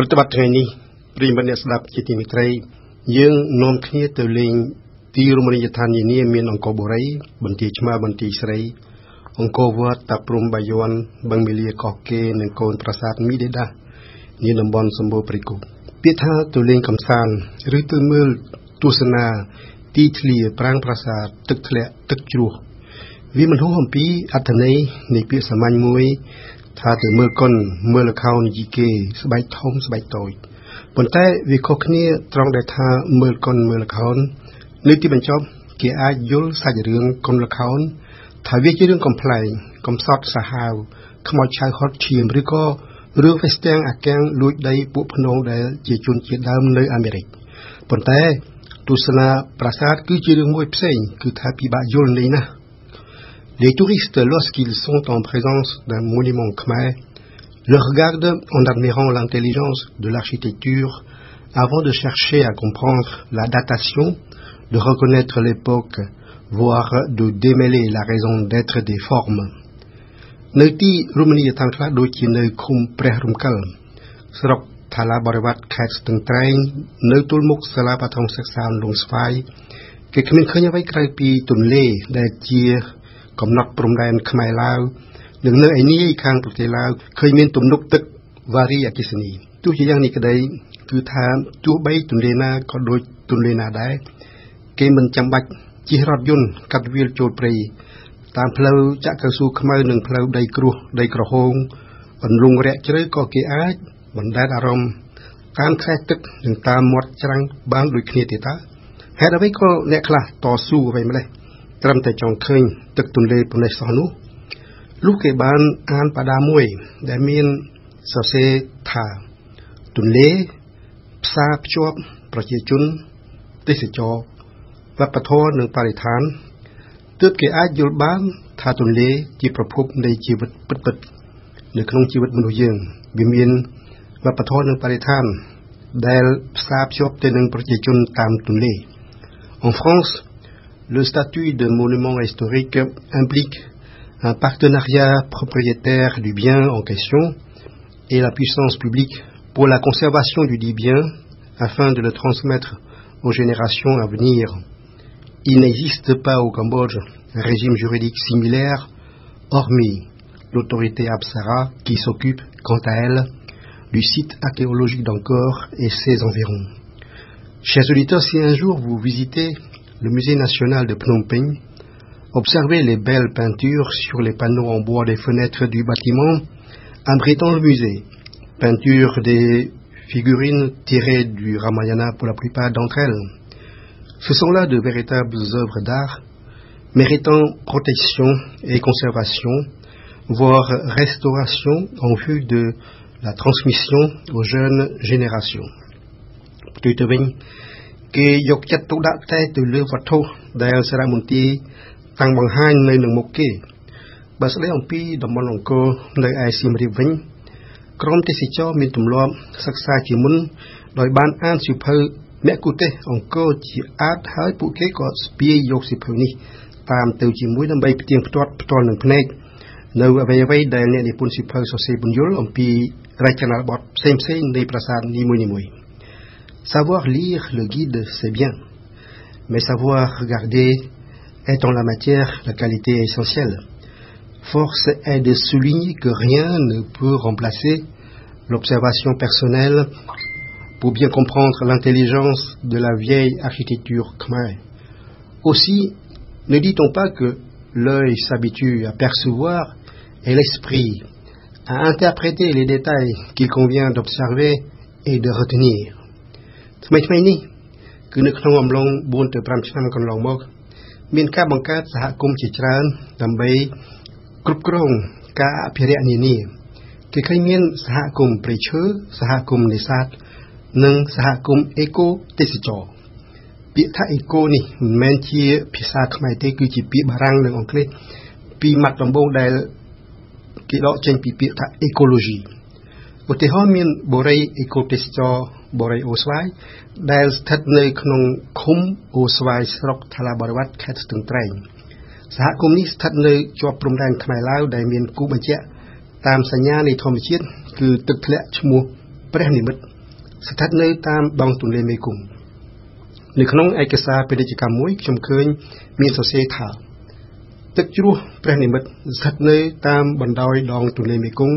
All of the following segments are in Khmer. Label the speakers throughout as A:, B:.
A: ប្រតិបត្តិថ្ងៃនេះប្រិយមិត្តអ្នកស្ដាប់ជាទីមេត្រី យើងនាំគ្នាទៅលេងទីរមណីយដ្ឋាននានាមានអង្គរបូរី បន្ទាយឆ្មាបន្ទាយស្រី អង្គរវត្តតាព្រំបាយ័នបឹងមាលាកោះកេរនិងកូនប្រាសាទមីដេដានាតំបន់សម្បូរព្រៃគុកពាក្យថាទៅលេងកំសាន្តឬទៅមើលទស្សនាទីធ្លាប្រាង្គប្រាសាទទឹកធ្លាក់ទឹកជ្រោះវាមិនហួសអំពីអត្ថន័យនៃពាក្យសាមញ្ញមួយ ថាទៅមើលកុនមើលលខោនយីគេស្បែកធំស្បែកតូចប៉ុន្តែវាខុសគ្នាត្រង់ដែលថាមើលកុនមើលលខោននៅទីបញ្ចប់គេអាចយល់សាច់រឿងកុនលខោនថាវាជារឿងកំ pl ែងកំសត់សាហាវខ្មោចឆៅហត់ឈាមឬក៏រឿងហ្វេស្ទាំងអាកាំងលួចដីពួកភ្នងដែលជាជនជាតិដើមនៅអាមេរិកប៉ុន្តែទស្សនាប្រាសាទគឺជារឿងមួយផ្សេងគឺថាពិបាកយល់នេះណា Les touristes, lorsqu'ils sont en présence d'un monument khmer, le regardent en admirant l'intelligence de l'architecture avant de chercher à comprendre la datation, de reconnaître l'époque, voire de démêler la raison d'être des formes. នៅទីរមណីយដ្ឋានខ្លះដូចជានៅឃុំព្រះរំកិលស្រុកថាឡាបរិវត្តខេត្តស្ទឹងត្រែងនៅទល់មុខសាលាបឋមសិក្សាលងស្វាយគេគ្មានឃើញអ្វីក្រៅពីទន្លេដែលជា កំណត់ព្រំដែនខ្មែរឡាវនិងនៅឯនេះខាងប្រទេសឡាវឃើញមានទំនប់ទឹកវ៉ារីអគិសនីទោះជាយ៉ាងនេះក្តីគឺថាទោះបីទន្លេណាក៏ដូចទន្លេណាដែរគេមិនចាំបាច់ជិះរថយន្តកាត់វាលចូលព្រៃតាមផ្លូវចាក់កៅស៊ូខ្មៅនិងផ្លូវដីគ្រោះដីក្រហមអន្លង់រាក់ជ្រៅក៏គេអាចបណ្ដែតអារម្មណ៍តាមខ្សែទឹកនិងតាមមាត់ច្រាំងបានដូចគ្នាទេតាហេតុអ្វីក៏អ្នកខ្លះតស៊ូអ្វីម្លេះ ត្រឹមតែចង់ឃើញទឹកទន្លេប៉ុណ្ណេះសោះនោះលុះគេបានអានបដាមួយ ដែលមានសរសេរថាទន្លេផ្សារភ្ជាប់ប្រជាជនទេសចរវប្បធម៌និងបរិស្ថានទើបគេអាចយល់បាន ថាទន្លេជាប្រភពនៃជីវិតពិតៗនៅក្នុងជីវិតមនុស្សយើងវាមានវប្បធម៌និងបរិស្ថានដែលផ្សារភ្ជាប់ទៅនឹងប្រជាជនតាមទន្លេ En France Le statut de monument historique implique un partenariat propriétaire du bien en question et la puissance publique pour la conservation du dit bien afin de le transmettre aux générations à venir. Il n'existe pas au Cambodge un régime juridique similaire, hormis l'autorité Apsara qui s'occupe, quant à elle, du site archéologique d'Angkor et ses environs. Chers auditeurs, si un jour vous visitez le musée national de Phnom Penh, observez les belles peintures sur les panneaux en bois des fenêtres du bâtiment abritant le musée. Peintures des figurines tirées du Ramayana pour la plupart d'entre elles. Ce sont là de véritables œuvres d'art méritant protection et conservation, voire restauration en vue de la transmission aux jeunes générations. គេយកចិត្តទុកដាក់តែទៅលើវត្ថុដែលសារមន្ទីរតាំងបង្ហាញនៅនឹងមុខគេបើស្ដីអំពីតំបន់អង្គរនៅឯសៀមរាបវិញក្រមទេសចរមានទម្លាប់សិក្សាជាមុនដោយបានអានសៀវភៅមគ្គុទេសអង្គរជាអាចហើយពួកគេក៏ស្ពាយយកសៀវភៅនេះតាមទៅជាមួយដើម្បីផ្ទៀងផ្ទាត់ផ្ទាល់នឹងភ្នែកនៅអ្វីអ្វីដែលអ្នកនិពន្ធសៀវភៅសរសេរបញ្យលអំពីរចនាបថផ្សេងផ្សេងនៃប្រាសាទនីមួយៗ Savoir lire le guide, c'est bien, mais savoir regarder est en la matière la qualité essentielle. Force est de souligner que rien ne peut remplacer l'observation personnelle pour bien comprendre l'intelligence de la vieille architecture khmer. Aussi, ne dit-on pas que l'œil s'habitue à percevoir et l'esprit à interpréter les détails qu'il convient d'observer et de retenir. ថ្មីថ្មីនេះគឺនៅក្នុងអំឡុង4ទៅ5ឆ្នាំកន្លងមក មានការបង្កើតសហគមន៍ជាច្រើនដើម្បីគ្រប់គ្រងការអភិរក្សនានាគេឃើញមានសហគមន៍ព្រៃឈើសហគមន៍នេសាទនិងសហគមន៍អេកូទេសចរពាក្យថាអេកូនេះមិនមែនជាភាសាខ្មែរទេគឺជាពាក្យបារាំងនិងអង់គ្លេសពីម៉ាត់ដំបូងដែលគេដកចេញពីពាក្យថា ecology ឧទាហរណ៍មានបូរីអេកូទេសចរបូរីអូស្វាយដែលស្ថិតនៅក្នុងឃុំអូស្វាយស្រុកថ្លាបរិវត្តខេត្តស្ទឹងត្រែងសហគមន៍នេះស្ថិតនៅជាប់ព្រំដែនខ្មែរឡាវដែលមានគូបញ្ជាក់តាមសញ្ញានៃធម្មជាតិគឺទឹកធ្លាក់ឈ្មោះព្រះនិមិត្តស្ថិតនៅតាមដងទន្លេមេគង្គនៅក្នុងឯកសារពាណិជ្ជកម្មមួយខ្ញុំឃើញមានសរសេរថាទឹកជ្រោះព្រះនិមិត្តស្ថិតនៅតាមបណ្ដោយដងទន្លេមេគង្គ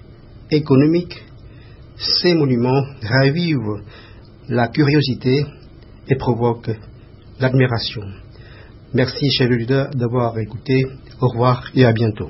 A: économique, ces monuments ravivent la curiosité et provoquent l'admiration. Merci, chers auditeurs, d'avoir écouté. Au revoir et à bientôt.